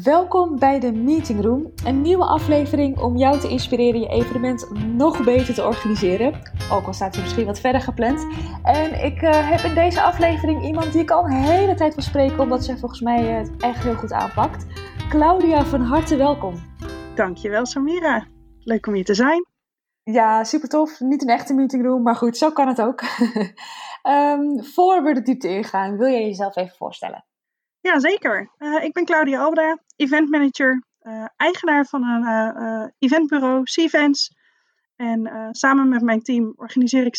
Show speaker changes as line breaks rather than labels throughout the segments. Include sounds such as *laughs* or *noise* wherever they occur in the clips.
Welkom bij de Meeting Room, een nieuwe aflevering om jou te inspireren je evenement nog beter te organiseren. Ook al staat hij misschien wat verder gepland. En ik uh, heb in deze aflevering iemand die ik al een hele tijd wil spreken, omdat zij volgens mij het echt heel goed aanpakt. Claudia, van harte welkom.
Dankjewel Samira, leuk om hier te zijn.
Ja, super tof. Niet een echte meeting room, maar goed, zo kan het ook. um, *laughs* voor we de diepte ingaan, wil jij jezelf even voorstellen?
Ja, zeker. Uh, ik ben Claudia Albeda, event manager, uh, eigenaar van een uh, eventbureau, C-Events. En samen met mijn team organiseer ik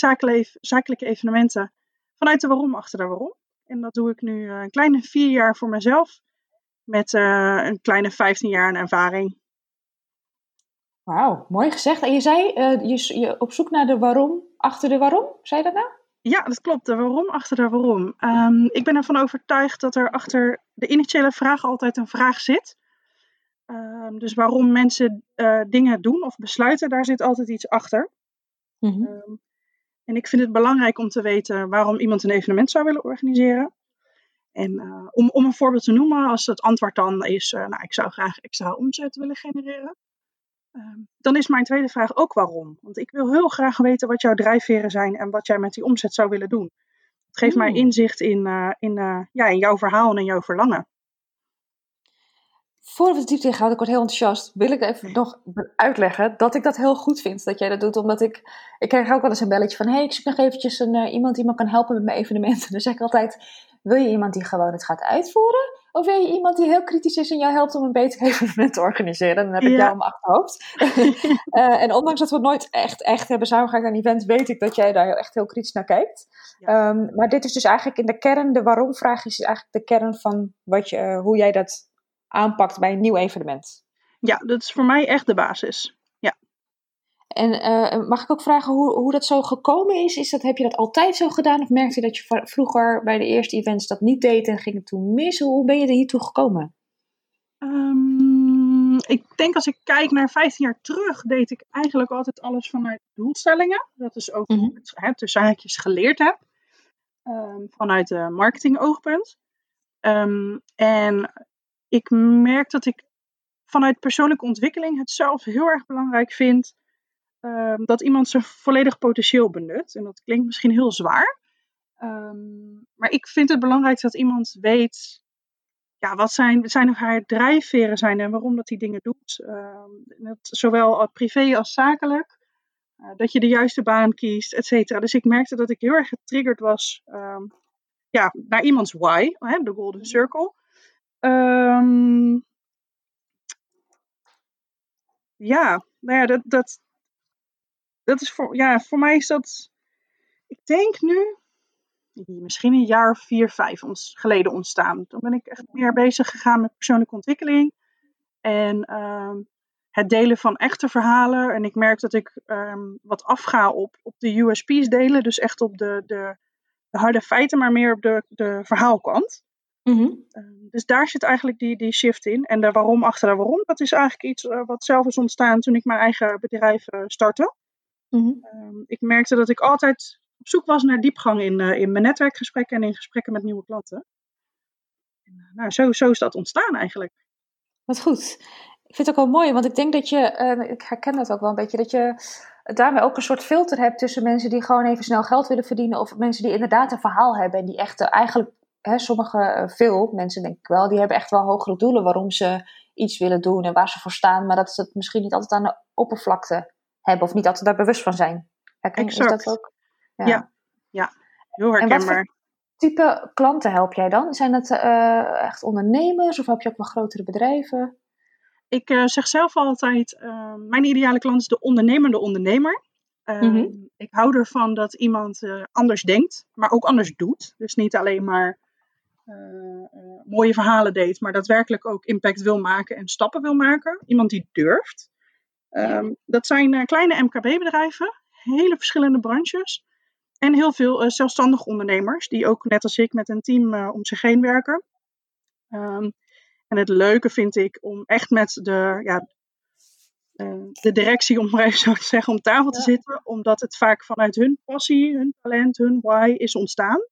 zakelijke evenementen vanuit de waarom achter de waarom. En dat doe ik nu een kleine vier jaar voor mezelf, met een kleine 15 jaar aan ervaring.
Wauw, mooi gezegd. En je zei je, je op zoek naar de waarom achter de waarom, zei je dat nou?
Ja, dat klopt. De waarom achter de waarom. Um, ik ben ervan overtuigd dat er achter de initiële vraag altijd een vraag zit. Um, dus waarom mensen uh, dingen doen of besluiten, daar zit altijd iets achter. Mm -hmm. um, en ik vind het belangrijk om te weten waarom iemand een evenement zou willen organiseren. En uh, om, om een voorbeeld te noemen, als het antwoord dan is, uh, nou, ik zou graag extra omzet willen genereren. Ehm, dan is mijn tweede vraag ook waarom. Want ik wil heel graag weten wat jouw drijfveren zijn en wat jij met die omzet zou willen doen. Het geeft mij inzicht in, uh, in, uh, ja, in jouw verhaal en in jouw verlangen.
Voordat we het diepte ingaan, ik word heel enthousiast, wil ik even nog uitleggen dat ik dat heel goed vind dat jij dat doet. Omdat ik, ik krijg ook wel eens een belletje van, hé, hey, ik zoek nog eventjes een, uh, iemand die me kan helpen met mijn evenementen. *laughs* Dan zeg ik altijd, wil je iemand die gewoon het gaat uitvoeren? Of wil je iemand die heel kritisch is en jou helpt om een beter *laughs* evenement te organiseren? Dan heb ik ja. jou in mijn achterhoofd. uh, *laughs* en ondanks dat we het nooit echt, echt hebben samengegaan aan een event, weet ik dat jij daar echt heel kritisch naar kijkt. Ja. Um, maar dit is dus eigenlijk in de kern, de waarom-vraag is eigenlijk de kern van wat je, uh, hoe jij dat aanpakt bij een nieuw evenement.
Ja, dat is voor mij echt de basis.
En uh, mag ik ook vragen hoe, hoe dat zo gekomen is? is dat, heb je dat altijd zo gedaan? Of merkte je dat je vroeger bij de eerste events dat niet deed en ging het toen mis? Hoe ben je er hiertoe gekomen?
Um, ik denk als ik kijk naar 15 jaar terug, deed ik eigenlijk altijd alles vanuit doelstellingen. Dat is ook mm-hmm. het tussen haakjes geleerd heb. Um, vanuit de marketing oogpunt. Um, en ik merk dat ik vanuit persoonlijke ontwikkeling het zelf heel erg belangrijk vind um, dat iemand zijn volledig potentieel benut. En dat klinkt misschien heel zwaar. Um, maar ik vind het belangrijk dat iemand weet ja, wat zijn, zijn of haar drijfveren zijn en waarom dat die dingen doet. Um, dat, zowel privé als zakelijk. Uh, dat je de juiste baan kiest, et cetera. Dus ik merkte dat ik heel erg getriggerd was ja, naar iemands why, hè, de golden circle. Um, ja, nou ja, dat, dat, dat is voor, ja, voor mij is dat, ik denk nu, misschien een jaar of vier, vijf ons, geleden ontstaan. Toen ben ik echt meer bezig gegaan met persoonlijke ontwikkeling en um, het delen van echte verhalen. En ik merk dat ik um, wat afga op, op de USP's delen, dus echt op de, de, de harde feiten, maar meer op de, de verhaalkant. Mm-hmm. Dus daar zit eigenlijk die, die shift in. En de waarom achter de waarom, dat is eigenlijk iets uh, wat zelf is ontstaan toen ik mijn eigen bedrijf uh, startte. Mm-hmm. Um, ik merkte dat ik altijd op zoek was naar diepgang in, uh, in mijn netwerkgesprekken en in gesprekken met nieuwe klanten. En, nou, zo, zo is dat ontstaan eigenlijk.
Wat goed. Ik vind het ook wel mooi, want ik denk dat je, ik herken dat ook wel een beetje, dat je daarmee ook een soort filter hebt tussen mensen die gewoon even snel geld willen verdienen of mensen die inderdaad een verhaal hebben en die echt eigenlijk hè, sommige, veel mensen denk ik wel, die hebben echt wel hogere doelen waarom ze iets willen doen en waar ze voor staan, maar dat ze het misschien niet altijd aan de oppervlakte hebben of niet altijd daar bewust van zijn. Herken
exact.
Is dat ook?
Ja, ja, ja heel herkenbaar.
type klanten help jij dan? Zijn het uh, echt ondernemers of heb je ook wel grotere bedrijven?
Ik uh, zeg zelf altijd, uh, mijn ideale klant is de ondernemende ondernemer. Mm-hmm. Ik hou ervan dat iemand anders denkt, maar ook anders doet. Dus niet alleen maar uh, mooie verhalen deed, maar daadwerkelijk ook impact wil maken en stappen wil maken. Iemand die durft. Um, dat zijn uh, kleine MKB-bedrijven, hele verschillende branches. En heel veel zelfstandige ondernemers, die ook net als ik met een team om zich heen werken. Um, en het leuke vind ik om echt met de, ja, de directie, om maar even zo te zeggen, om tafel te ja. zitten. Omdat het vaak vanuit hun passie, hun talent, hun why is ontstaan.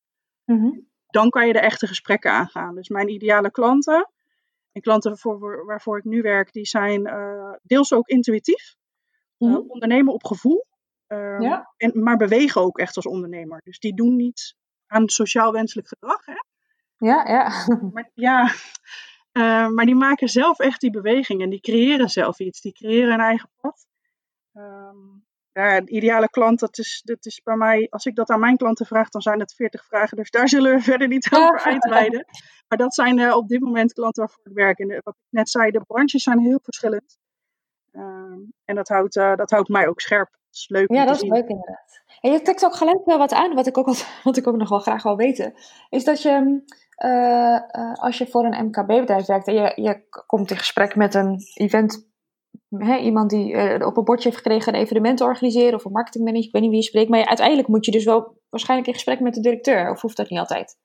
Mm-hmm dan kan je de echte gesprekken aangaan. Dus mijn ideale klanten En klanten voor, waarvoor ik nu werk, die zijn deels ook intuïtief. Mm ondernemen op gevoel. Ehm, ja. en, maar bewegen ook echt als ondernemer. Dus die doen niet aan sociaal wenselijk gedrag. Hè?
Ja, ja. *laughs*
Maar, ja, uh, *laughs* maar die maken zelf echt die beweging en die creëren zelf iets. Die creëren een eigen pad. Um, ja, de ideale klant, dat is, dat is bij mij, als ik dat aan mijn klanten vraag, dan zijn het 40 vragen. Dus daar zullen we verder niet over *laughs* uitweiden. Maar dat zijn uh, op dit moment klanten waarvoor ik werk. En wat ik net zei, de branches zijn heel verschillend. Ehm, en dat houdt, uh, dat houdt mij ook scherp. Dat is leuk.
Ja, dat is leuk inderdaad. En je trekt ook gelijk wel wat aan, wat ik ook, al, *laughs* wat ik ook nog wel graag wil weten. Is dat je, uh, als je voor een MKB-bedrijf werkt en je, je komt in gesprek met een event, hè, iemand die uh, op een bordje heeft gekregen een evenement te organiseren of een marketingmanager, ik weet niet wie je spreekt, maar uiteindelijk moet je dus wel waarschijnlijk in gesprek met de directeur, of hoeft dat niet altijd?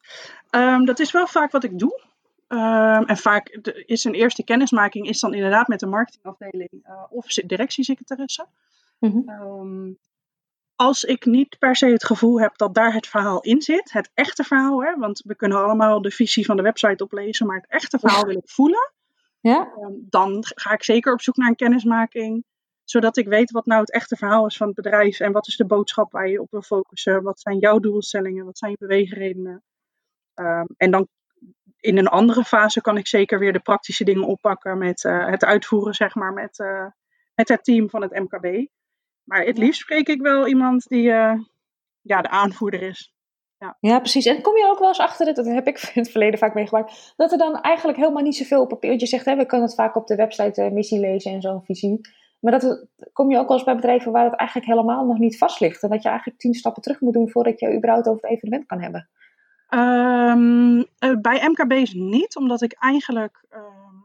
Um, dat is wel vaak wat ik doe. Um, en vaak is een eerste kennismaking is dan inderdaad met de marketingafdeling uh, of directiesecretaresse. Mm um, als ik niet per se het gevoel heb dat daar het verhaal in zit, het echte verhaal, hè, want we kunnen allemaal de visie van de website oplezen, maar het echte verhaal *laughs* wil ik voelen, ja. um, dan ga ik zeker op zoek naar een kennismaking, zodat ik weet wat nou het echte verhaal is van het bedrijf en wat is de boodschap waar je op wil focussen, wat zijn jouw doelstellingen, wat zijn je beweegredenen. Um, en dan in een andere fase kan ik zeker weer de praktische dingen oppakken met uh, het uitvoeren, zeg maar, met, uh, met het team van het MKB. Maar het liefst spreek ik wel iemand die uh, ja, de aanvoerder is.
Ja. ja, precies. En kom je ook wel eens achter, dat heb ik *laughs* in het verleden vaak meegemaakt, dat er dan eigenlijk helemaal niet zoveel op papier. Want je zegt, hè, we kunnen het vaak op de website uh, missie lezen en zo'n visie. Maar dat kom je ook wel eens bij bedrijven waar het eigenlijk helemaal nog niet vast ligt. En dat je eigenlijk tien stappen terug moet doen voordat je überhaupt over het evenement kan hebben.
Um, bij MKB's niet, omdat ik eigenlijk ehm,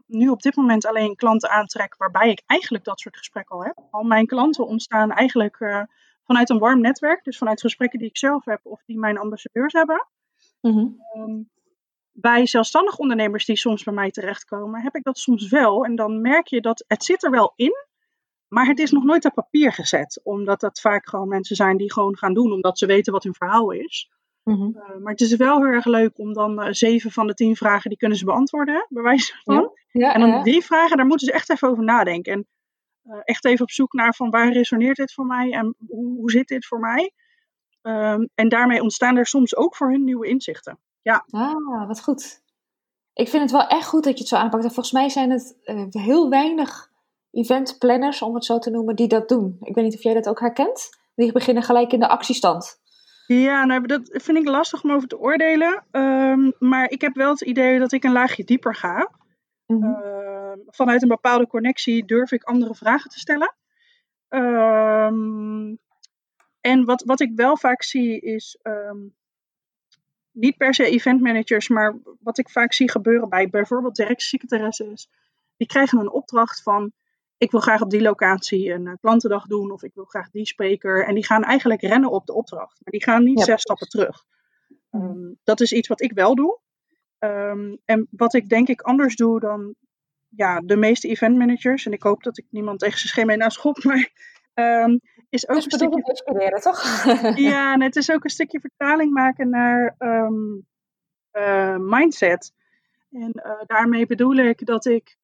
nu op dit moment alleen klanten aantrek waarbij ik eigenlijk dat soort gesprekken al heb. Al mijn klanten ontstaan eigenlijk uh, vanuit een warm netwerk, dus vanuit gesprekken die ik zelf heb of die mijn ambassadeurs hebben. Mm um, bij zelfstandig ondernemers die soms bij mij terechtkomen, heb ik dat soms wel. En dan merk je dat het zit er wel in, maar het is nog nooit op papier gezet. Omdat dat vaak gewoon mensen zijn die gewoon gaan doen, omdat ze weten wat hun verhaal is. Mm maar het is wel heel erg leuk om dan uh, zeven van de tien vragen, die kunnen ze beantwoorden, bij wijze van. Ja, en dan ja. die vragen, daar moeten ze echt even over nadenken. En echt even op zoek naar van waar resoneert dit voor mij en hoe, hoe zit dit voor mij. Um, en daarmee ontstaan er soms ook voor hun nieuwe inzichten. Ja.
Ah, wat goed. Ik vind het wel echt goed dat je het zo aanpakt. En volgens mij zijn het uh, heel weinig eventplanners, om het zo te noemen, die dat doen. Ik weet niet of jij dat ook herkent. Die beginnen gelijk in de actiestand.
Ja, nou, dat vind ik lastig om over te oordelen. Um, maar ik heb wel het idee dat ik een laagje dieper ga. Mm -hmm. uh, vanuit een bepaalde connectie durf ik andere vragen te stellen. Um, en wat, wat ik wel vaak zie is, um, niet per se event managers, maar wat ik vaak zie gebeuren bij bijvoorbeeld directiesecretaresses. Die krijgen een opdracht van, ik wil graag op die locatie een uh, klantendag doen of ik wil graag die spreker. En die gaan eigenlijk rennen op de opdracht, maar die gaan niet ja, zes stappen terug. Um, dat is iets wat ik wel doe. Um, en wat ik denk ik anders doe dan ja, de meeste event managers, en ik hoop dat ik niemand tegen zijn schema naast schop, *laughs* maar um, is ook
dus een stukje... inspireren, toch? *laughs*
ja, en het is ook een stukje vertaling maken naar uh, mindset. En uh, daarmee bedoel ik dat ik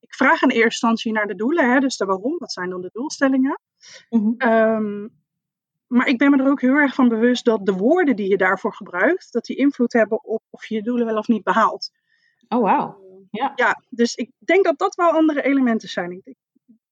ik vraag in eerste instantie naar de doelen, hè, dus de waarom, wat zijn dan de doelstellingen. Um, maar ik ben me er ook heel erg van bewust dat de woorden die je daarvoor gebruikt, dat die invloed hebben op of je je doelen wel of niet behaalt.
Oh, wauw. Ja.
ja, dus ik denk dat dat wel andere elementen zijn. Ik,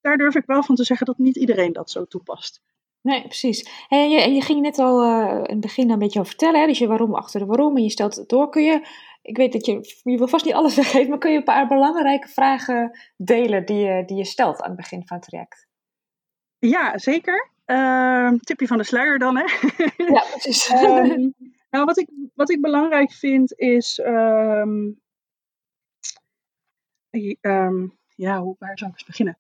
daar durf ik wel van te zeggen dat niet iedereen dat zo toepast.
Nee, precies. En je, je ging net al uh, in het begin een beetje over vertellen, hè? dus je waarom achter de waarom en je stelt het door. Kun je ik weet dat je, je wil vast niet alles *laughs* weggeven, maar kun je een paar belangrijke vragen delen die je, die je stelt aan het begin van het traject?
Ja, zeker. Uh, tipje van de sluier dan, hè?
Ja, precies.
um, *laughs* nou, wat ik, wat ik belangrijk vind is. Um, um, ja, hoe, waar zou ik eens beginnen?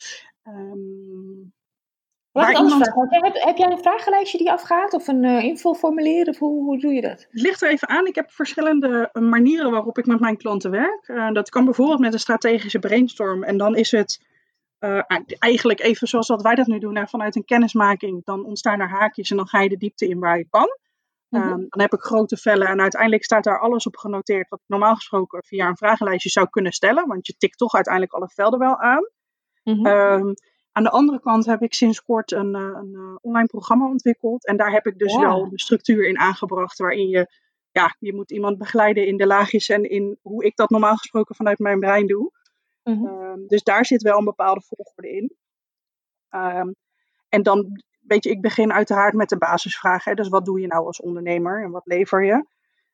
Laat ik iemand... heb, heb, jij een vragenlijstje die afgaat of een uh, invulformulier of hoe, hoe doe je dat?
Het ligt er even aan. Ik heb verschillende eh, manieren waarop ik met mijn klanten werk. Uh, dat kan bijvoorbeeld met een strategische brainstorm. En dan is het uh, eigenlijk even zoals dat wij dat nu doen, vanuit een kennismaking. Dan ontstaan er haakjes en dan ga je de diepte in waar je kan. Mhm. Ehm, dan heb ik grote vellen en uiteindelijk staat daar alles op genoteerd wat ik normaal gesproken via een vragenlijstje zou kunnen stellen, want je tikt toch uiteindelijk alle velden wel aan. Mhm. Ehm, aan de andere kant heb ik sinds kort een, eh, een eh, online programma ontwikkeld en daar heb ik dus wel de structuur in aangebracht waarin je, ja, je moet iemand begeleiden in de laagjes en in hoe ik dat normaal gesproken vanuit mijn brein doe. Mhm. Ehm, dus daar zit wel een bepaalde volgorde in. en dan weet je, ik begin uiteraard met de basisvragen. Dus wat doe je nou als ondernemer en wat lever je?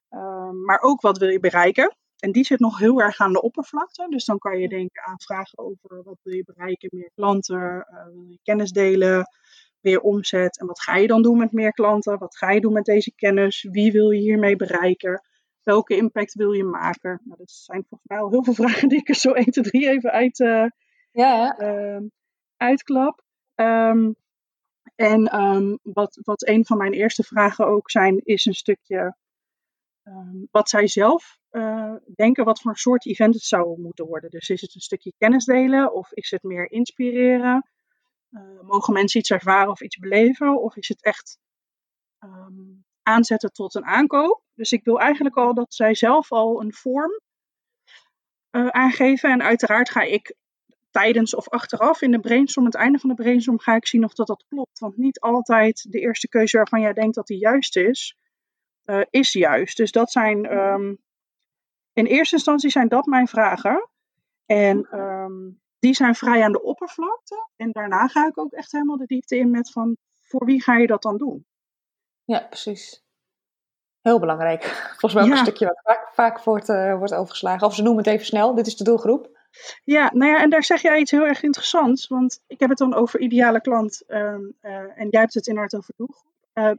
Ehm, maar ook wat wil je bereiken? En die zit nog heel erg aan de oppervlakte. Dus dan kan je denken aan vragen over wat wil je bereiken, meer klanten, uh, wil je kennis delen, meer omzet. En wat ga je dan doen met meer klanten? Wat ga je doen met deze kennis? Wie wil je hiermee bereiken? Welke impact wil je maken? Nou, dat zijn volgens mij al heel veel *laughs* vragen die ik er zo 1, 2, 3 even uit, uh, ja. uh, uitklap. Um, en ehm, wat, wat een van mijn eerste vragen ook zijn, is een stukje ehm, wat zij zelf uh, denken wat voor soort event het zou moeten worden. Dus is het een stukje kennis delen of is het meer inspireren? Uh, mogen mensen iets ervaren of iets beleven? Of is het echt um, aanzetten tot een aankoop? Dus ik wil eigenlijk al dat zij zelf al een vorm uh, aangeven. En uiteraard ga ik tijdens of achteraf in de brainstorm, het einde van de brainstorm, ga ik zien of dat, dat klopt. Want niet altijd de eerste keuze waarvan jij denkt dat die juist is, uh, is juist. Dus dat zijn, um, in eerste instantie zijn dat mijn vragen. En um, die zijn vrij aan de oppervlakte. En daarna ga ik ook echt helemaal de diepte in met van, voor wie ga je dat dan doen?
Ja, precies. Heel belangrijk. Volgens mij ook een stukje wat vaak, vaak wordt, uh, wordt overgeslagen. Of ze noemen het even snel, dit is de doelgroep.
Ja, nou ja, en daar zeg jij iets heel erg interessants. Want ik heb het dan over ideale klant. Uh, uh, en jij hebt het inderdaad over doelgroep. Uh,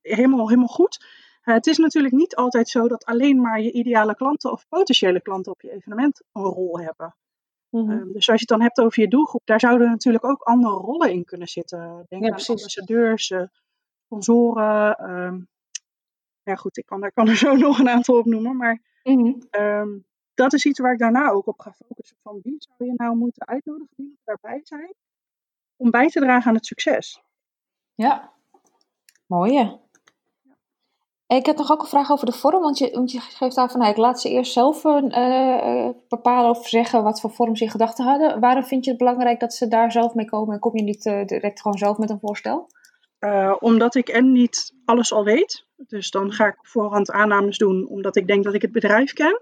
helemaal, helemaal goed. het is natuurlijk niet altijd zo dat alleen maar je ideale klanten of potentiële klanten op je evenement een rol hebben. Mm -hmm. dus als je het dan hebt over je doelgroep, daar zouden natuurlijk ook andere rollen in kunnen zitten. Denk ja, aan ambassadeurs, sponsoren. Ehm, ja goed, ik kan, daar kan er zo *laughs* nog een aantal op noemen. Maar mm -hmm dat is iets waar ik daarna ook op ga focussen. Van wie zou je nou moeten uitnodigen, wie moet daarbij zijn, om bij te dragen aan het succes.
Ja, mooi. Ik heb nog ook een vraag over de vorm, want je, want je geeft aan van, nou, ik laat ze eerst zelf uh, bepalen of zeggen wat voor vorm ze in gedachten hadden. Waarom vind je het belangrijk dat ze daar zelf mee komen en kom je niet uh, direct gewoon zelf met een voorstel?
Uh, omdat ik en niet alles al weet. Dus dan ga ik voorhand aannames doen, omdat ik denk dat ik het bedrijf ken.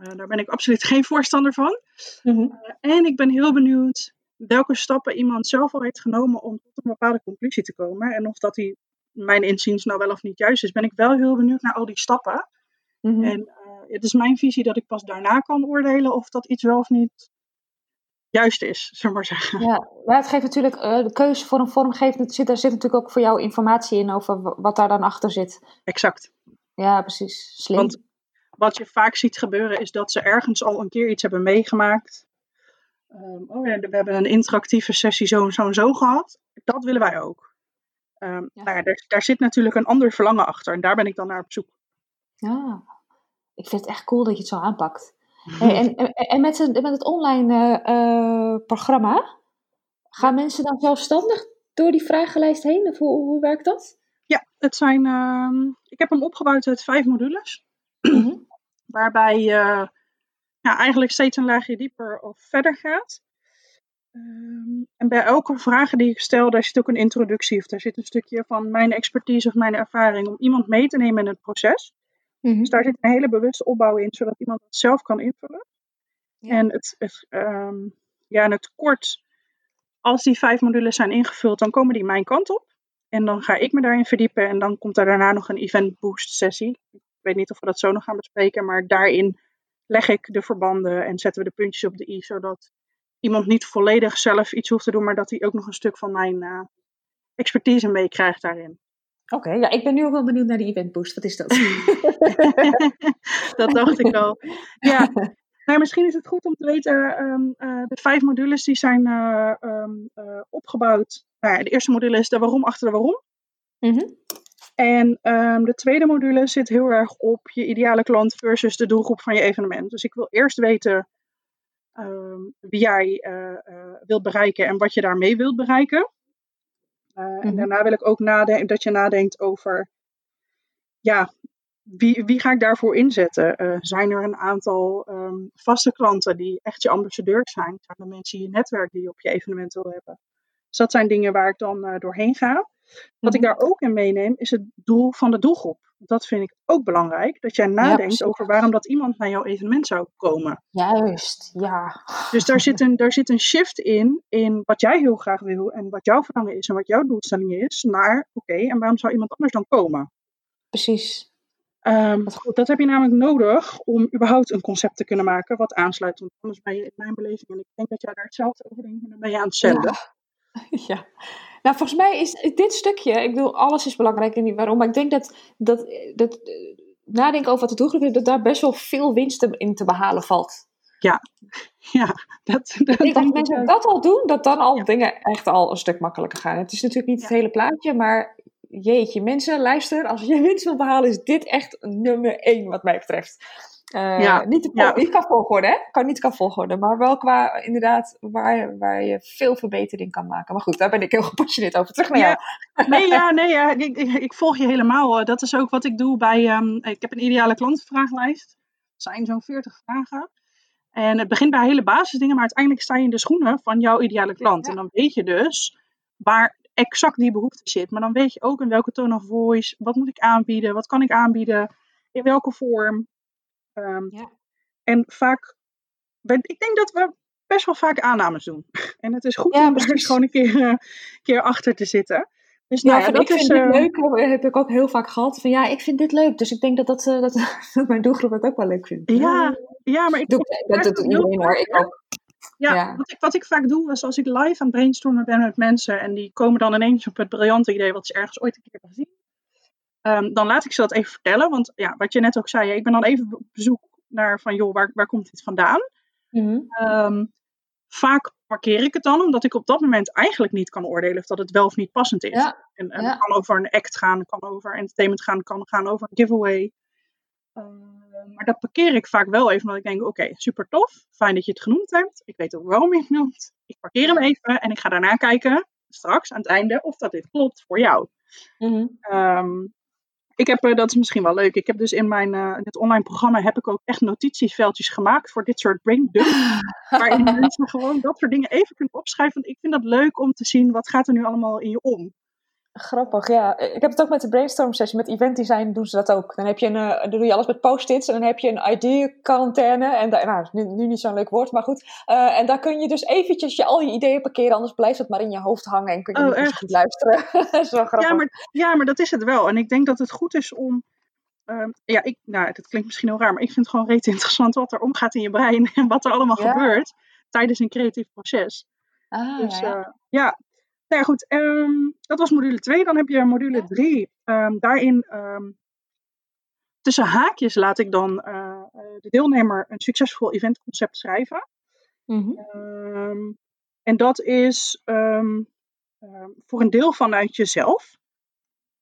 Uh, daar ben ik absoluut geen voorstander van. Mm -hmm. uh, en ik ben heel benieuwd welke stappen iemand zelf al heeft genomen om tot een bepaalde conclusie te komen. En of dat die, mijn inziens, nou wel of niet juist is, ben ik wel heel benieuwd naar al die stappen. Mm -hmm. En uh, het is mijn visie dat ik pas daarna kan oordelen of dat iets wel of niet juist is, zullen maar zeggen.
Ja, maar het geeft natuurlijk, de keuze voor een vorm geeft, zit, daar zit natuurlijk ook voor jou informatie in over wat daar dan achter zit.
Exact.
Ja, precies. Slim.
Want wat je vaak ziet gebeuren is dat ze ergens al een keer iets hebben meegemaakt. Um, oh ja, we hebben een interactieve sessie zo en zo en zo gehad. Dat willen wij ook. Um, ja. Nou ja, daar, daar, zit natuurlijk een ander verlangen achter en daar ben ik dan naar op zoek.
Ja, ik vind het echt cool dat je het zo aanpakt. Hey, en, en, en, met, het, met het online uh, programma, gaan mensen dan zelfstandig door die vragenlijst heen? Of hoe, hoe werkt dat?
Ja, het zijn, uh, ik heb hem opgebouwd uit vijf modules. Mhm. *clears throat* Waarbij je ja, eigenlijk steeds een laagje dieper of verder gaat. Um, en bij elke vraag die ik stel, daar zit ook een introductie of daar zit een stukje van mijn expertise of mijn ervaring om iemand mee te nemen in het proces. Mm-hmm. Dus daar zit een hele bewuste opbouw in, zodat iemand het zelf kan invullen. Ja. En het, het, um, ja, in het kort, als die vijf modules zijn ingevuld, dan komen die mijn kant op. En dan ga ik me daarin verdiepen en dan komt er daarna nog een event boost sessie weet niet of we dat zo nog gaan bespreken, maar daarin leg ik de verbanden en zetten we de puntjes op de i, zodat iemand niet volledig zelf iets hoeft te doen, maar dat hij ook nog een stuk van mijn uh, expertise meekrijgt daarin.
Oké, okay, ja, ik ben nu ook wel benieuwd naar die event boost. Wat is dat? *laughs* *laughs*
dat dacht ik al. Ja, nou, misschien is het goed om te weten, um, uh, de vijf modules die zijn uh, um, opgebouwd. Nou, de eerste module is de waarom achter de waarom. Mm -hmm. En um, de tweede module zit heel erg op je ideale klant versus de doelgroep van je evenement. Dus ik wil eerst weten um, wie jij uh, uh, wilt bereiken en wat je daarmee wilt bereiken. Uh, mm -hmm. En daarna wil ik ook nadenken, dat je nadenkt over ja, wie, wie ga ik daarvoor inzetten? Zijn er een aantal um, vaste klanten die echt je ambassadeurs zijn? Zijn er mensen in je netwerk die je op je evenement wil hebben? Dus dat zijn dingen waar ik dan doorheen ga. Wat ik mhm. daar ook in meeneem, is het doel van de doelgroep. Dat vind ik ook belangrijk. Dat jij nadenkt over waarom dat iemand naar jouw evenement zou komen.
Juist, ja.
Dus daar zit een, daar zit een shift in, in wat jij heel graag wil en wat jouw verlangen is en wat jouw doelstelling is, naar oké, en waarom zou iemand anders dan komen?
Precies.
Um, dat heb je namelijk nodig om überhaupt een concept te kunnen maken wat aansluit. Want anders ben je in mijn beleving, en ik denk dat jij daar hetzelfde over denkt, dan ben je aan het zenden.
Ja. *laughs* Nou, volgens mij is dit stukje, ik bedoel, alles is belangrijk en niet waarom, maar ik denk dat, dat, dat nadenken over wat de doelgroep is, dat daar best wel veel winst in te behalen valt.
Ja, *laughs* ja. Dat,
dat ik denk dat mensen dat al doen, dat dan al dingen echt al een stuk makkelijker gaan. Het is natuurlijk niet het hele plaatje, maar jeetje, mensen, luister, als je winst wil behalen, is dit echt nummer één wat mij betreft. Uh, ja, niet, ja. niet qua volgorde, hè? Kan niet qua volgorde, maar wel qua inderdaad waar, waar je veel verbetering kan maken. Maar goed, daar ben ik heel gepassioneerd over. Terug naar
ja. jou. Nee, ja, *laughs* nee, ja, ik, ik, ik, volg je helemaal. Dat is ook wat ik doe bij. Um, ik heb een ideale klantenvraaglijst. Het zijn zo'n 40 vragen. En het begint bij hele basisdingen, maar uiteindelijk sta je in de schoenen van jouw ideale klant. En dan weet je dus waar exact die behoefte zit. Maar dan weet je ook in welke tone of voice, wat moet ik aanbieden, wat kan ik aanbieden, in welke vorm. Um, ja. En vaak, ik denk dat we best wel vaak aannames doen. *laughs* En het is goed om er gewoon een keer, uh, keer achter te zitten.
Dus nou, ja, dat ik vind dit uh, leuk, heb ik ook heel vaak gehad. Van ja, ik vind dit leuk. Dus ik denk dat, dat, uh, dat, *laughs* dat mijn doelgroep het ook wel leuk vindt.
Ja, ja maar ik
doe, dat, dat doet iedereen hoor. Ik ook.
Ja, Wat, ik, wat ik vaak doe, is als ik live aan het brainstormen ben met mensen en die komen dan ineens op het briljante idee wat ze ergens ooit een keer hebben gezien. Um, dan laat ik ze dat even vertellen. Want ja, wat je net ook zei, ik ben dan even op bezoek naar van joh, waar, waar komt dit vandaan? Mm um, vaak markeer ik het dan, omdat ik op dat moment eigenlijk niet kan oordelen of dat het wel of niet passend is. Ja. En, en het kan over een act gaan, kan over entertainment gaan, kan gaan over een giveaway. Um, maar dat parkeer ik vaak wel even, omdat ik denk, oké, super tof, fijn dat je het genoemd hebt. Ik weet ook waarom je het noemt. Ik parkeer hem even en ik ga daarna kijken, straks aan het einde, of dat dit klopt voor jou. Mm ik heb, uh, dat is misschien wel leuk, ik heb dus in mijn uh, het online programma heb ik ook echt notitieveldjes gemaakt voor dit soort brain dumps. *laughs* waarin mensen gewoon dat soort dingen even kunnen opschrijven. Want ik vind dat leuk om te zien, wat gaat er nu allemaal in je om.
Grappig, ja. Ik heb het ook met de brainstorm sessie, met event design doen ze dat ook. Dan, heb je een, uh, dan doe je alles met post-its en dan heb je een idee-quarantaine. En daar, nou, nu, nu, niet zo'n leuk woord, maar goed. Uh, en daar kun je dus eventjes je, al je ideeën parkeren, anders blijft het maar in je hoofd hangen en kun je oh, niet goed luisteren. *laughs* dat is wel grappig.
Ja maar, ja, maar dat is het wel. En ik denk dat het goed is om uh, ja, ik, nou, dat klinkt misschien heel raar, maar ik vind het gewoon reet interessant wat er omgaat in je brein *laughs* en wat er allemaal gebeurt tijdens een creatief proces. Ah, dus ja, ja. ja, nou ja, goed. Um, dat was module 2. Dan heb je module 3. Um, ehm, daarin um, tussen haakjes laat ik dan uh, de deelnemer een succesvol eventconcept schrijven. Mm -hmm. en dat is voor een deel vanuit jezelf.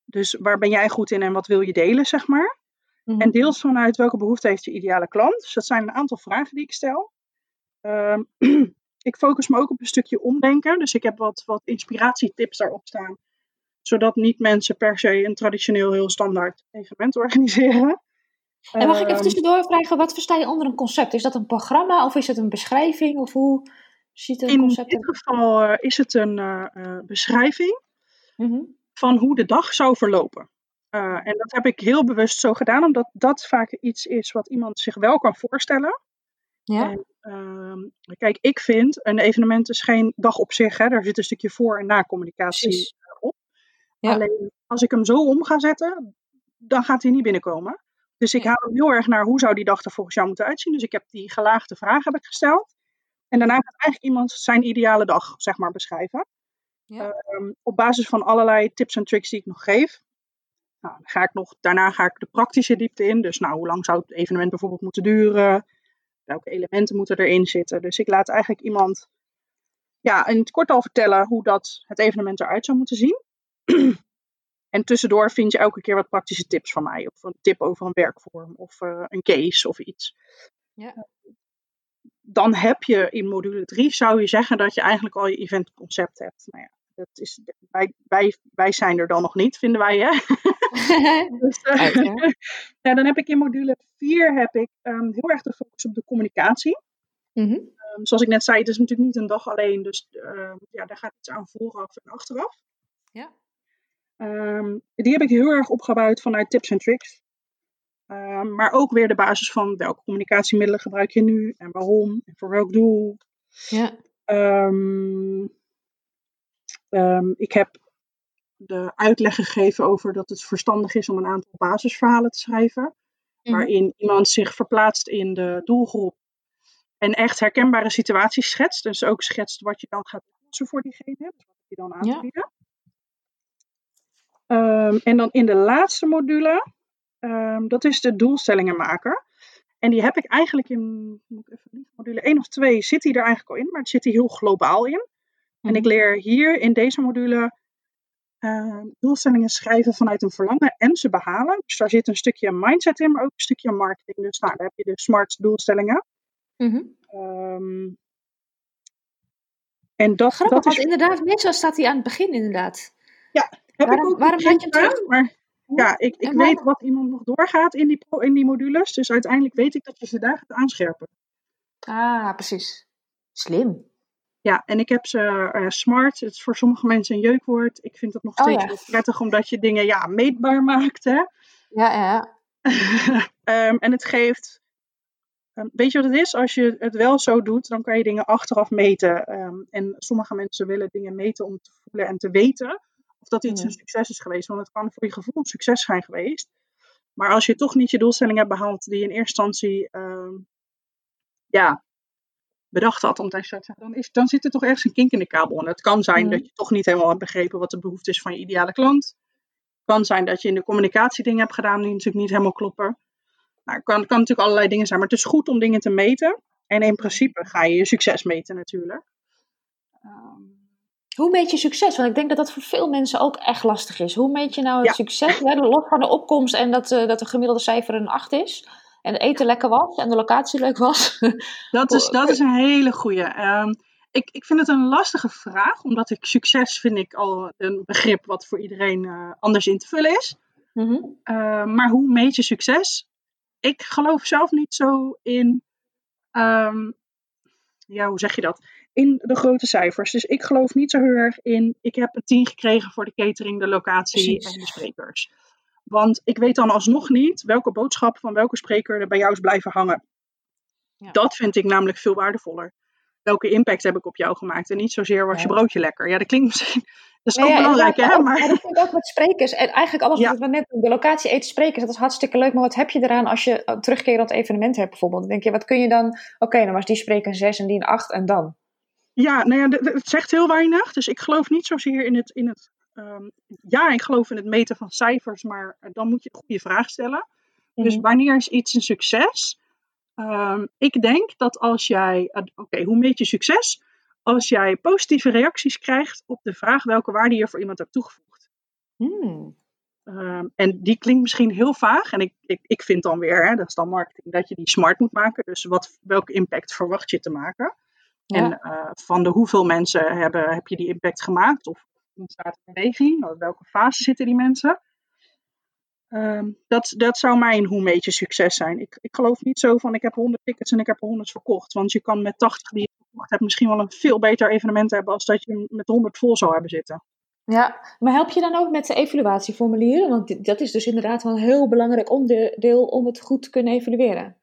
Dus waar ben jij goed in en wat wil je delen, zeg maar. Mm -hmm. En deels vanuit welke behoefte heeft je ideale klant. Dus dat zijn een aantal vragen die ik stel. *clears throat* ik focus me ook op een stukje omdenken. Dus ik heb wat, wat inspiratietips daarop staan. Zodat niet mensen per se een traditioneel heel standaard evenement *laughs* organiseren.
En mag ik even ehm, tussendoor vragen, wat versta je onder een concept? Is dat een programma of is het een beschrijving? Of hoe ziet een concept
In dit geval uh, is het een uh, beschrijving mm van hoe de dag zou verlopen. Uh, en dat heb ik heel bewust zo gedaan, omdat dat vaak iets is wat iemand zich wel kan voorstellen. Ja. En, ehm, kijk, ik vind een evenement is geen dag op zich. Hè. Daar zit een stukje voor- en na-communicatie op. Ja. Alleen als ik hem zo om ga zetten, dan gaat hij niet binnenkomen. Dus ik haal hem heel erg naar hoe zou die dag er volgens jou moeten uitzien. Dus ik heb die gelaagde vraag heb ik gesteld. En daarna gaat eigenlijk iemand zijn ideale dag, zeg maar, beschrijven. Ja. Ehm, op basis van allerlei tips en tricks die ik nog geef. Nou, dan ga ik nog, daarna ga ik de praktische diepte in. Dus nou, hoe lang zou het evenement bijvoorbeeld moeten duren? Welke elementen moeten erin zitten. Dus ik laat eigenlijk iemand ja, in het kort al vertellen hoe dat het evenement eruit zou moeten zien. *clears throat* en tussendoor vind je elke keer wat praktische tips van mij. Of een tip over een werkvorm of uh, een case of iets. Ja. Dan heb je in module 3, zou je zeggen dat je eigenlijk al je eventconcept hebt. Nou ja, dat is, wij, wij, wij zijn er dan nog niet, vinden wij. Hè? *laughs* dus, uh, *laughs* ja, dan heb ik in module 4 heb ik, um, heel erg de focus op de communicatie. Mm -hmm. um, zoals ik net zei, het is natuurlijk niet een dag alleen. Dus uh, ja, daar gaat iets aan vooraf en achteraf.
Ja.
Um, die heb ik heel erg opgebouwd vanuit tips en tricks. Um, maar ook weer de basis van welke communicatiemiddelen gebruik je nu en waarom en voor welk doel.
Ja.
Um, ik heb de uitleg gegeven over dat het verstandig is om een aantal basisverhalen te schrijven. Mm. Waarin iemand zich verplaatst in de doelgroep en echt herkenbare situaties schetst. Dus ook schetst wat je dan gaat oplossen voor diegene. Dus wat je dan aan te bieden. Um, en dan in de laatste module, um, dat is de doelstellingenmaker. En die heb ik eigenlijk in moet ik even, module 1 of 2 zit die er eigenlijk al in, maar het zit die heel globaal in. En ik leer hier in deze module uh, doelstellingen schrijven vanuit een verlangen en ze behalen. Dus daar zit een stukje mindset in, maar ook een stukje marketing. Dus nou, daar heb je de smart doelstellingen.
Mm
-hmm. um, en dat,
Grappig,
dat is...
want inderdaad, meestal staat hij aan het begin inderdaad.
Ja, heb
waarom,
ik ook
waarom had je hem terug?
Maar ja, ik, ik weet wat iemand nog doorgaat in die, in die modules. Dus uiteindelijk weet ik dat je ze daar gaat aanscherpen.
Ah, precies. Slim.
Ja, en ik heb ze uh, smart. Het is voor sommige mensen een jeukwoord. Ik vind dat nog steeds
oh, ja.
wel prettig, omdat je dingen ja, meetbaar *laughs* maakt. Hè?
Ja, ja.
um, en het geeft. Um, weet je wat het is? Als je het wel zo doet, dan kan je dingen achteraf meten. Um, en sommige mensen willen dingen meten om te voelen en te weten of dat iets een succes is geweest. Want het kan voor je gevoel een succes zijn geweest. Maar als je toch niet je doelstelling hebt behaald die je in eerste instantie ja, bedacht had, om te zeggen, dan, is, dan zit er toch ergens een kink in de kabel. En het kan zijn
Mhm.
dat je toch niet helemaal hebt begrepen wat de behoefte is van je ideale klant. Het kan zijn dat je in de communicatie dingen hebt gedaan die natuurlijk niet helemaal kloppen. Nou, het kan, kan natuurlijk allerlei dingen zijn, maar het is goed om dingen te meten. En in principe ga je je succes meten natuurlijk. Ehm,
Hoe meet je succes? Want ik denk dat dat voor veel mensen ook echt lastig is. Hoe meet je nou het
Ja.
succes? Hè, los van de opkomst en dat, eh, dat de gemiddelde cijfer een 8 is. En het eten lekker was en de locatie leuk was. *laughs*
Dat is, dat is een *laughs* hele goeie. Ehm, ik, ik vind het een lastige vraag, omdat ik succes vind ik al een begrip wat voor iedereen eh, anders in te vullen is.
Mhm.
Uh, maar hoe meet je succes? Ik geloof zelf niet zo in, um, ja, hoe zeg je dat? In de grote cijfers. Dus ik geloof niet zo heel erg in, ik heb een 10 gekregen voor de catering, de locatie
Precies.
en de sprekers. Want ik weet dan alsnog niet welke boodschap van welke spreker er bij jou is blijven hangen.
Ja.
Dat vind ik namelijk veel waardevoller. Welke impact heb ik op jou gemaakt? En niet zozeer was
Ja.
je broodje lekker. Ja, dat klinkt misschien. Dat is ook belangrijk, hè?
ook-
Maar
dat vind ik ook met sprekers. En eigenlijk alles wat we net. De locatie eten sprekers, dat is hartstikke leuk. Maar wat heb je eraan als je een terugkerend evenement hebt bijvoorbeeld? Dan denk je, wat kun je dan... Oké, dan was die spreker een 6 en die een 8 en dan?
Ja, nou ja, het zegt heel weinig. Dus ik geloof niet zozeer in het. In het ehm, ja, ik geloof in het meten van cijfers, maar eh, dan moet je een goede vraag stellen. Dus
Mhm.
wanneer is iets een succes? Ehm, ik denk dat als jij. eh, Oké, hoe meet je succes? Als jij positieve reacties krijgt op de vraag welke waarde je voor iemand hebt toegevoegd.
Hmm.
Ehm, en die klinkt misschien heel vaag. En ik, ik, ik vind dan weer, hè, dat is dan marketing, dat je die smart moet maken. Dus wat, welke impact verwacht je te maken?
Ja.
En eh, van de hoeveel mensen hebben, heb je die impact gemaakt? Of ontstaat er beweging? Welke fase zitten die mensen? Ehm, dat, dat zou mijn hoe meet je succes zijn. Ik, ik geloof niet zo van ik heb 100 tickets en ik heb er 100 verkocht. Want je kan met 80 die je verkocht hebt misschien wel een veel beter evenement hebben als dat je met 100 vol zou hebben zitten.
Ja, maar help je dan ook met de evaluatieformulieren? Want dat is dus inderdaad wel een heel belangrijk onderdeel om het goed te kunnen evalueren.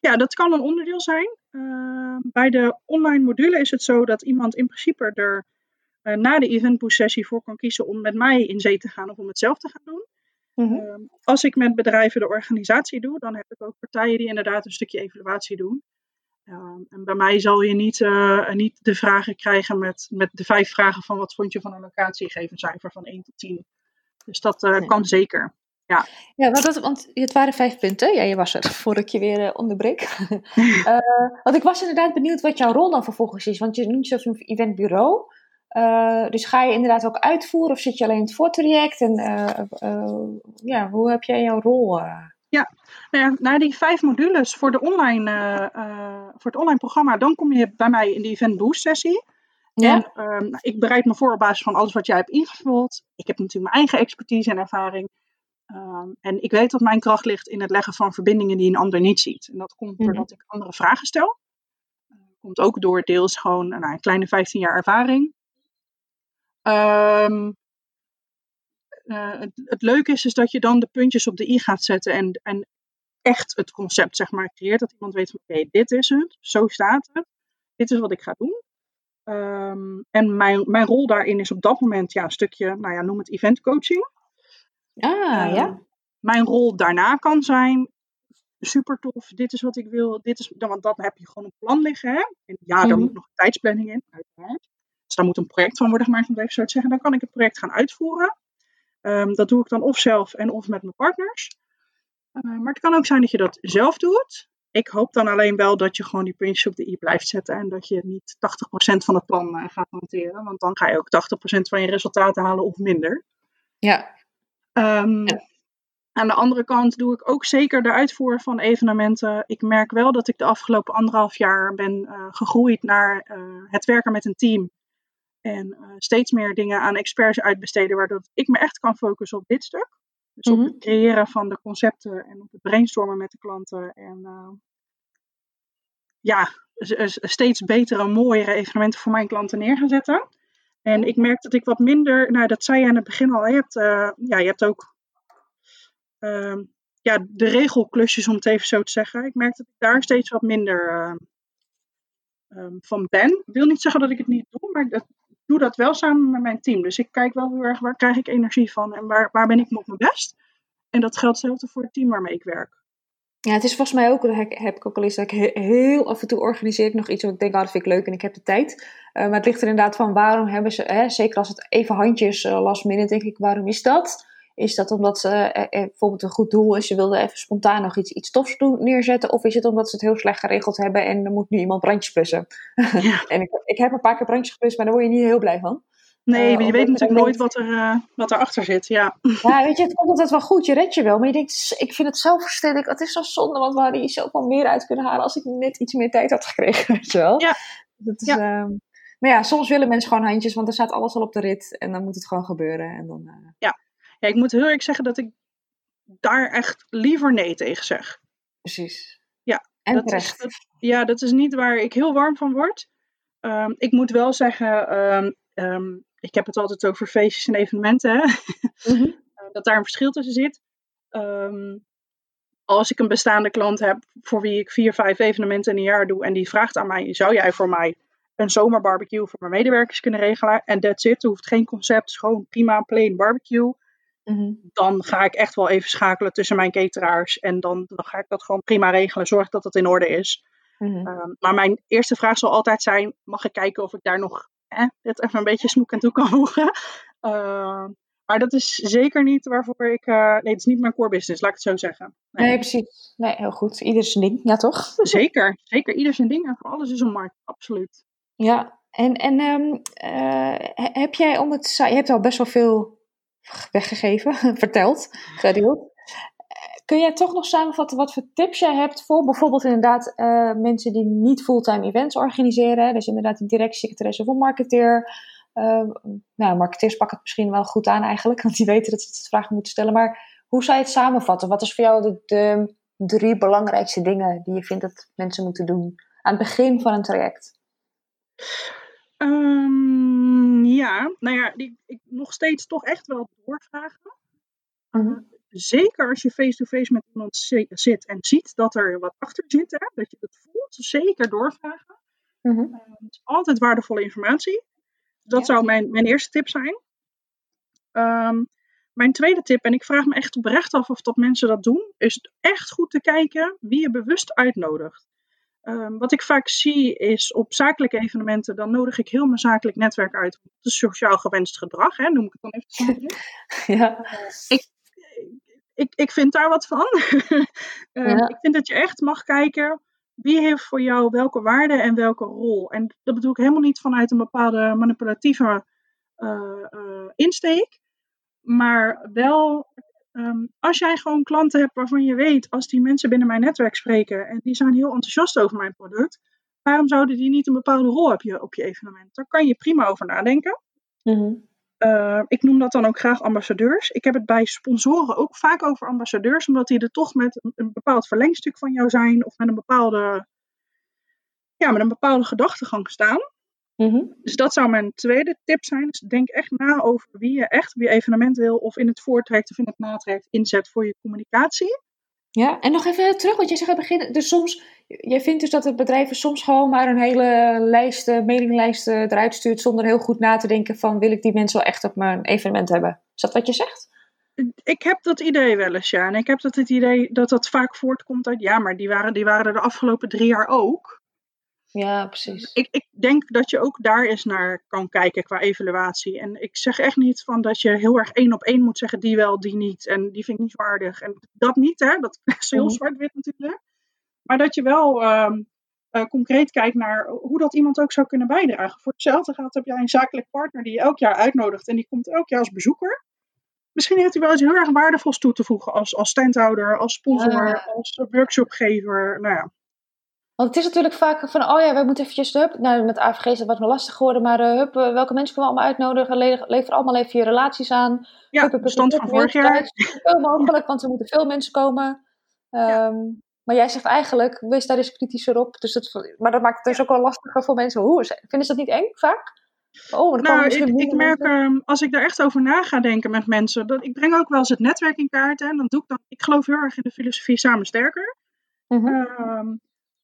Ja, dat kan een onderdeel zijn. Ehm, bij de online module is het zo dat iemand in principe er na de eventboost sessie voor kan kiezen om met mij in zee te gaan of om het zelf te gaan doen.
Mhm.
Ehm, als ik met bedrijven de organisatie doe, dan heb ik ook partijen die inderdaad een stukje evaluatie doen. Ehm, en bij mij zal je niet, eh, niet de vragen krijgen met, met de vijf vragen van wat vond je van een locatie, geef een cijfer van 1 tot 10. Dus dat eh,
Nee.
kan zeker.
Ja, want, dat, want het waren vijf punten. Ja, je was er, voordat ik je weer eh, onderbreek. *laughs* Eh, want ik was inderdaad benieuwd wat jouw rol dan vervolgens is. Want je noemt zelfs een eventbureau. Eh, dus ga je inderdaad ook uitvoeren of zit je alleen in het voortraject? En eh, eh, ja, hoe heb jij jouw rol? eh?
Nou ja, na die vijf modules voor, de online, voor het online programma, dan kom je bij mij in de Event Boost sessie. Ja. En ehm, nou, ik bereid me voor op basis van alles wat jij hebt ingevuld. Ik heb natuurlijk mijn eigen expertise en ervaring. Ehm, en ik weet dat mijn kracht ligt in het leggen van verbindingen die een ander niet ziet. En dat komt mhm. doordat ik andere vragen stel. Dat komt ook door deels gewoon nou, een kleine 15 jaar ervaring. Um, het, het, leuke is, is dat je dan de puntjes op de i gaat zetten en, en echt het concept zeg maar creëert. Dat iemand weet van oké, dit is het, zo staat het, dit is wat ik ga doen. Um, en mijn, mijn rol daarin is op dat moment ja, een stukje, nou ja, noem het event coaching.
Ah, ja. Ehm,
mijn rol daarna kan zijn, super tof, dit is wat ik wil, dit is, want dan heb je gewoon een plan liggen. Hè? En ja, daar mhm. moet nog een tijdsplanning in, uiteraard. Daar moet een project van worden gemaakt, om het even zo te zeggen. Dan kan ik het project gaan uitvoeren. Um, dat doe ik dan of zelf en of met mijn partners. Uh, maar het kan ook zijn dat je dat zelf doet. Ik hoop dan alleen wel dat je gewoon die puntjes op de i blijft zetten en dat je niet 80% van het plan uh, gaat hanteren. Want dan ga je ook 80% van je resultaten halen of minder.
Ja.
Um, ja. Aan de andere kant doe ik ook zeker de uitvoer van evenementen. Ik merk wel dat ik de afgelopen anderhalf jaar ben uh, gegroeid naar uh, het werken met een team. En uh, steeds meer dingen aan experts uitbesteden, waardoor ik me echt kan focussen op dit stuk. Dus op mhm. het creëren van de concepten en op het brainstormen met de klanten. En ja, steeds betere, mooiere evenementen voor mijn klanten neer gaan zetten. En ik merk dat ik wat minder, nou dat zei je aan het begin al, je hebt, ja, je hebt ook Ehm, ja, de regelklusjes, om het even zo te zeggen. Ik merk dat ik daar steeds wat minder ehm, ehm, van ben. Ik wil niet zeggen dat ik het niet doe, maar ik doe dat wel samen met mijn team. Dus ik kijk wel heel erg waar krijg ik energie van en waar, waar ben ik op mijn best. En dat geldt hetzelfde voor het team waarmee ik werk.
Ja, het is volgens mij ook, dat heb ik ook al eens, dat ik heel af en toe organiseer ik nog iets wat ik denk, oh, dat vind ik leuk en ik heb de tijd. Uh, maar het ligt er inderdaad van, waarom hebben ze, hè, zeker als het even handjes uh, last minute, denk ik, waarom is dat? Is dat omdat ze eh, eh, bijvoorbeeld een goed doel is, ze wilden even spontaan nog iets, iets tofs doen, neerzetten? Of is het omdat ze het heel slecht geregeld hebben en er moet nu iemand brandjes plussen? Ja. *laughs* en ik, ik heb een paar keer brandjes geplust, maar daar word je niet heel blij van.
Nee, maar je weet natuurlijk nooit wat, er, uh, wat erachter zit, ja. *laughs*
Ja, weet je, het komt altijd wel goed, je redt je wel. Maar je denkt, ik vind het verstandig, het is zo zonde, want we hadden hier zoveel meer uit kunnen halen als ik net iets meer tijd had gekregen, *laughs* weet je wel.
Ja.
Dat is, ja. Ehm, maar ja, soms willen mensen gewoon handjes, want er staat alles al op de rit en dan moet het gewoon gebeuren. En dan.
Ja, ja, ik moet heel erg zeggen dat ik daar echt liever nee tegen zeg.
Precies.
Ja, en dat is, ja, dat is niet waar ik heel warm van word. Um, ik moet wel zeggen, um, um, ik heb het altijd over feestjes en evenementen, hè? Mm -hmm. *laughs* dat daar een verschil tussen zit. als ik een bestaande klant heb voor wie ik vier, vijf evenementen in een jaar doe en die vraagt aan mij, zou jij voor mij een zomerbarbecue voor mijn medewerkers kunnen regelen? En that's it, er hoeft geen concept, gewoon prima plain barbecue. Mhm. Dan ga ik echt wel even schakelen tussen mijn cateraars. En dan, dan ga ik dat gewoon prima regelen. Zorg dat het in orde is. Mhm. Ehm, maar mijn eerste vraag zal altijd zijn: mag ik kijken of ik daar nog eh, dit even een beetje smoek aan toe kan voegen? Ehm, maar dat is zeker niet waarvoor ik. Uh, nee, het is niet mijn core business, laat ik het zo zeggen.
Nee, nee precies. Nee, heel goed. Ieder zijn ding, ja toch? *laughs*
Zeker, zeker. Ieder zijn ding. En voor alles is een markt, absoluut.
Ja, en, en um, uh, heb jij om het. Je hebt al best wel veel weggegeven, *laughs* verteld, gedeeld. Kun jij toch nog samenvatten wat voor tips jij hebt voor bijvoorbeeld inderdaad uh, mensen die niet fulltime events organiseren? Dus inderdaad een directiesecretaresse of een marketeer. Uh, nou, marketeers pakken het misschien wel goed aan eigenlijk, *laughs* want die weten dat ze het vragen moeten stellen. Maar hoe zou je het samenvatten? Wat is voor jou de drie belangrijkste dingen die je vindt dat mensen moeten doen aan het begin van een traject?
Um, ja, nou ja, ik nog steeds toch echt wel doorvragen. Uh, zeker als je face-to-face met iemand zit en ziet dat er wat achter zit, hè, dat je het voelt, zeker doorvragen. Uh het is altijd waardevolle informatie. Dat zou mijn, mijn eerste tip zijn. Um, mijn tweede tip, en ik vraag me echt oprecht af of dat mensen dat doen, is echt goed te kijken wie je bewust uitnodigt. Um, wat ik vaak zie is op zakelijke evenementen, dan nodig ik heel mijn zakelijk netwerk uit. Dat is sociaal gewenst gedrag, hè, noem ik het dan even. *laughs*
ja. Uh,
ik, ik, ik vind daar wat van. um, *laughs* ja. Ik vind dat je echt mag kijken wie heeft voor jou welke waarde en welke rol. En dat bedoel ik helemaal niet vanuit een bepaalde manipulatieve uh, uh, insteek, maar wel Ehm, als jij gewoon klanten hebt waarvan je weet, als die mensen binnen mijn netwerk spreken en die zijn heel enthousiast over mijn product, waarom zouden die niet een bepaalde rol hebben op je evenement? Daar kan je prima over nadenken.
Mhm.
Uh, ik noem dat dan ook graag ambassadeurs. Ik heb het bij sponsoren ook vaak over ambassadeurs, omdat die er toch met een, een bepaald verlengstuk van jou zijn of met een bepaalde, ja, met een bepaalde gedachtegang staan.
Mhm.
Dus dat zou mijn tweede tip zijn. Dus denk echt na over wie je echt op je evenement wil, of in het voortrekt of in het natrekt inzet voor je communicatie.
Ja, en nog even terug, want jij zegt aan het begin, dus soms, jij vindt dus dat het bedrijven soms gewoon maar een hele lijst, eh, mailinglijst eh, eruit stuurt zonder heel goed na te denken van wil ik die mensen wel echt op mijn evenement hebben? Is dat wat je zegt?
Ik heb dat idee wel eens, ja. En ik heb dat het idee dat dat vaak voortkomt uit, ja, maar die waren, die waren er de afgelopen drie jaar ook.
Ja, precies.
Ik, ik denk dat je ook daar eens naar kan kijken qua evaluatie. En ik zeg echt niet van dat je heel erg één op één moet zeggen die wel, die niet. En die vind ik niet zo aardig. En dat niet, hè. Dat *laughs* is heel
Mhm.
zwart-wit natuurlijk. Maar dat je wel ehm, eh, concreet kijkt naar hoe dat iemand ook zou kunnen bijdragen. Voor hetzelfde gaat heb jij een zakelijk partner die je elk jaar uitnodigt. En die komt elk jaar als bezoeker. Misschien heeft hij wel iets heel erg waardevols toe te voegen als, als standhouder, als sponsor, als workshopgever. Nou ja.
Want het is natuurlijk vaak van, oh ja, wij moeten eventjes, hup, nou met AVG is het wat meer lastig geworden, maar eh, hup, eh, welke mensen kunnen we allemaal uitnodigen? Le- lever allemaal even je relaties aan.
Ja,
Hup, hup,
van vorig jaar.
Zoveel mogelijk, want er moeten veel mensen komen. Ehm, Maar jij zegt eigenlijk, wees daar eens kritischer op. Dus dat, maar dat maakt het dus ook wel lastiger voor mensen. Hoe, vinden ze dat niet eng vaak? Oh, dan
Nou, ik, merk, ehm, als ik daar echt over na ga denken met mensen, dat ik breng ook wel eens het netwerk in kaart. En dan doe ik dan, ik geloof heel erg in de filosofie samen sterker. Ehm,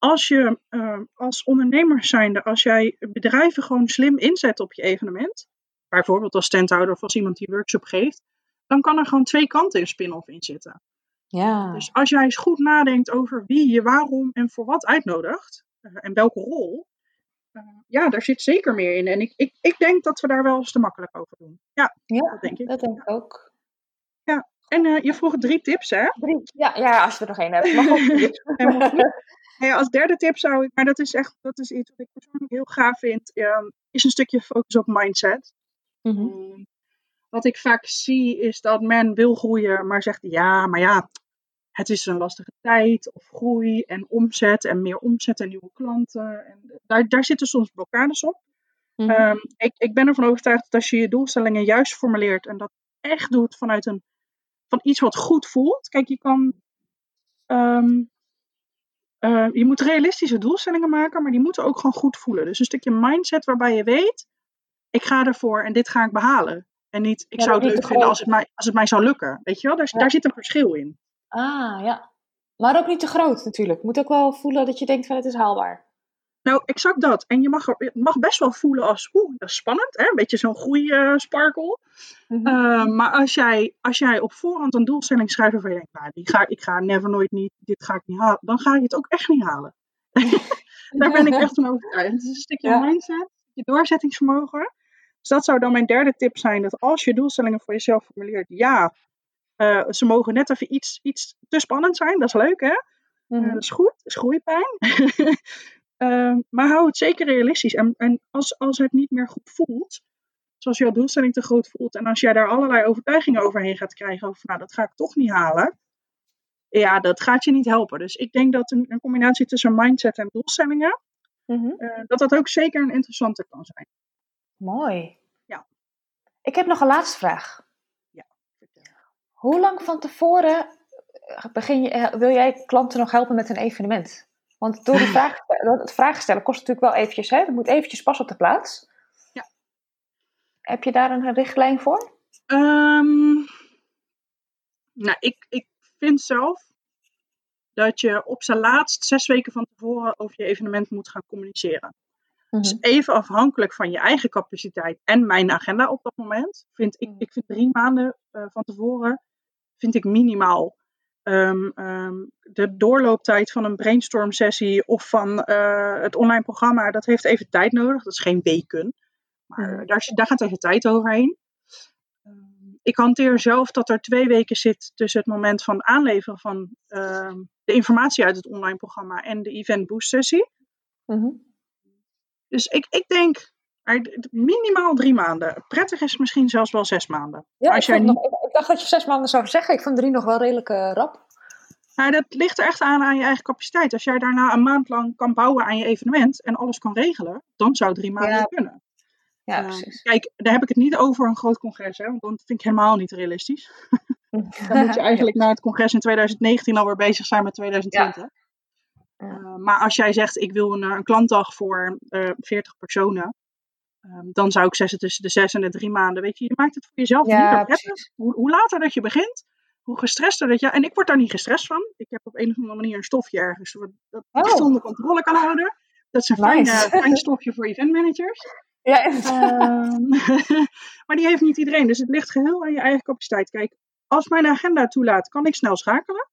als je ehm, als ondernemer zijnde, als jij bedrijven gewoon slim inzet op je evenement, bijvoorbeeld als standhouder of als iemand die workshop geeft, dan kan er gewoon twee kanten in spin-off in zitten.
Ja.
Dus als jij eens goed nadenkt over wie je waarom en voor wat uitnodigt, eh, en welke rol, eh, ja, daar zit zeker meer in. En ik, ik, ik denk dat we daar wel eens te makkelijk over doen. Ja,
ja,
dat denk ik.
dat denk ik ook.
En eh, je vroeg drie tips, hè?
Drie. Ja, ja, als je er nog één hebt. Mag ook. *laughs* *laughs*
Nou ja, als derde tip zou ik, maar dat is echt dat is iets wat ik persoonlijk heel gaaf vind, ehm, is een stukje focus op mindset.
Mhm.
Ehm, wat ik vaak zie is dat men wil groeien, maar zegt ja, maar ja, het is een lastige tijd of groei en omzet en meer omzet en nieuwe klanten. En daar, daar zitten soms blokkades op.
Mhm.
Ehm, ik, ik ben ervan overtuigd dat als je je doelstellingen juist formuleert en dat echt doet vanuit een, van iets wat goed voelt. Kijk, je kan. Eh, je moet realistische doelstellingen maken, maar die moeten ook gewoon goed voelen. Dus een stukje mindset waarbij je weet: ik ga ervoor en dit ga ik behalen. En niet, ik
Ja,
zou het leuk vinden als het, mij, als het mij zou lukken. Weet je wel, daar,
Ja.
daar zit een verschil in.
Ah, ja. Maar ook niet te groot natuurlijk. Je moet ook wel voelen dat je denkt van het is haalbaar.
Nou, exact dat. En je mag, je mag best wel voelen als, oeh, dat is spannend. Hè? Een beetje zo'n groeisparkel.
Mhm.
Uh, maar als jij, als jij op voorhand een doelstelling schrijft waarvan je denkt, nou, die ga, ik ga never nooit niet, dit ga ik niet halen, dan ga je het ook echt niet halen. *laughs* Daar ben ik echt van overtuigd. Het is een stukje
Ja.
mindset, je doorzettingsvermogen. Dus dat zou dan mijn derde tip zijn, dat als je doelstellingen voor jezelf formuleert, ja, eh, ze mogen net even iets, iets te spannend zijn, dat is leuk hè,
Mhm.
Eh, dat is goed, dat is groeipijn. *laughs* Eh, maar hou het zeker realistisch. En, en als, als het niet meer goed voelt, zoals jouw doelstelling te groot voelt, en als jij daar allerlei overtuigingen overheen gaat krijgen, over nou, dat ga ik toch niet halen, ja, dat gaat je niet helpen. Dus ik denk dat een, een combinatie tussen mindset en doelstellingen,
Mhm.
eh, dat dat ook zeker een interessante kan zijn.
Mooi.
Ja.
Ik heb nog een laatste vraag. Hoe lang van tevoren begin je, eh, wil jij klanten nog helpen met een evenement? Want door *laughs* vraag, het vragen stellen kost natuurlijk wel eventjes, hè? Het moet eventjes pas op de plaats.
Ja.
Heb je daar een richtlijn voor?
Ehm, nou, ik, ik vind zelf dat je op zijn laatst zes weken van tevoren over je evenement moet gaan communiceren. Dus even afhankelijk van je eigen capaciteit en mijn agenda op dat moment, vind ik,
Mhm.
ik vind drie maanden eh, van tevoren vind ik minimaal. Ehm, ehm, de doorlooptijd van een brainstorm sessie of van eh, het online programma, dat heeft even tijd nodig. Dat is geen weken. Maar
Mhm.
daar, daar gaat even tijd overheen. Ehm, ik hanteer zelf dat er twee weken zit tussen het moment van aanleveren van de informatie uit het online programma en de event boost sessie.
Mhm.
Dus ik, ik denk minimaal drie maanden. Prettig is misschien zelfs wel zes maanden.
Ja,
Als
ik,
jij niet-
dacht dat je zes maanden zou zeggen. Ik vond drie nog wel redelijk eh, rap.
Nou, dat ligt er echt aan aan je eigen capaciteit. Als jij daarna een maand lang kan bouwen aan je evenement en alles kan regelen, dan zou drie maanden kunnen.
Ja, uh, precies.
Kijk, daar heb ik het niet over een groot congres, hè, want dat vind ik helemaal niet realistisch. *laughs* dan moet je eigenlijk naar het congres in 2019 alweer bezig zijn met 2020. Ja. Uh, maar als jij zegt, ik wil een, een klantdag voor uh, 40 personen, um, dan zou ik zeggen tussen de zes en de drie maanden. Weet je, je maakt het voor jezelf ja, niet prettig. Hoe, hoe later dat je begint, hoe gestrester dat je... En ik word daar niet gestrest van. Ik heb op een of andere manier een stofje ergens dat ik oh. onder controle kan houden. Dat is een nice. fijn, fijn stofje voor eventmanagers. *laughs*
Ja,
um, *laughs* maar die heeft niet iedereen. Dus het ligt geheel aan je eigen capaciteit. Kijk, als mijn agenda toelaat, kan ik snel schakelen.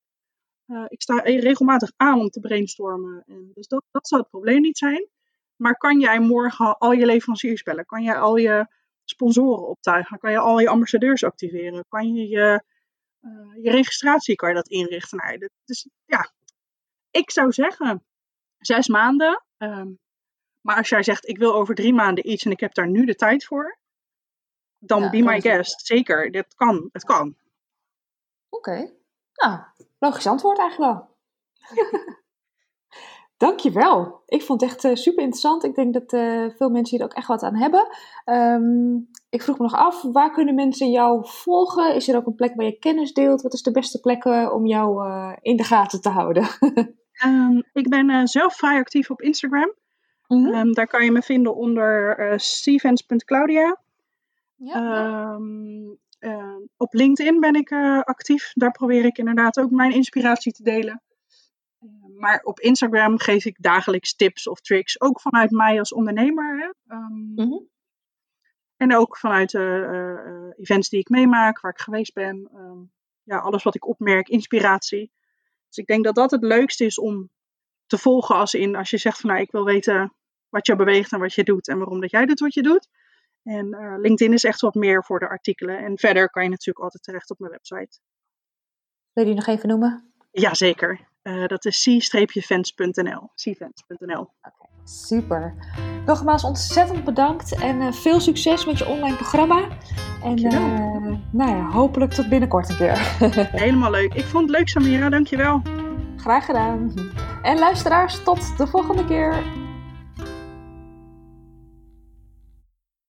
Uh, ik sta regelmatig aan om te brainstormen. En dus dat, dat zou het probleem niet zijn. Maar kan jij morgen al je leveranciers bellen? Kan jij al je sponsoren optuigen? Kan je al je ambassadeurs activeren? Kan je je, uh, je registratie kan je dat inrichten? Nou, dat, dus ja, ik zou zeggen zes maanden. Um, maar als jij zegt, ik wil over drie maanden iets en ik heb daar nu de tijd voor, dan ja, be my guest. Zeker, dit kan. Het kan.
Oké. Okay. Nou, logisch antwoord eigenlijk wel. *laughs* Dankjewel. Ik vond het echt uh, super interessant. Ik denk dat uh, veel mensen hier ook echt wat aan hebben. Um, ik vroeg me nog af, waar kunnen mensen jou volgen? Is er ook een plek waar je kennis deelt? Wat is de beste plek uh, om jou in de gaten te houden?
um, *laughs* ik ben zelf vrij actief op Instagram. Mm -hmm. um, daar kan je me vinden onder uh, stevens.claudia. Ja. Op LinkedIn ben ik actief. Daar probeer ik inderdaad ook mijn inspiratie te delen. Maar op Instagram geef ik dagelijks tips of tricks. Ook vanuit mij als ondernemer. Hè. Um, mm -hmm. En ook vanuit de events die ik meemaak, waar ik geweest ben. ja, alles wat ik opmerk, inspiratie. Dus ik denk dat dat het leukste is om te volgen als in als je zegt van nou ik wil weten wat je beweegt en wat je doet en waarom dat jij doet wat je doet. En uh, LinkedIn is echt wat meer voor de artikelen. En verder kan je natuurlijk altijd terecht op mijn website.
Wil je die nog even noemen?
Jazeker. Uh, dat is c-fans.nl. c-fans.nl.
Okay, super. Nogmaals ontzettend bedankt en uh, veel succes met je online programma. En nou ja, hopelijk tot binnenkort een keer. *laughs*
Helemaal leuk. Ik vond het leuk, Samira. Dankjewel.
Graag gedaan. En luisteraars, tot de volgende keer.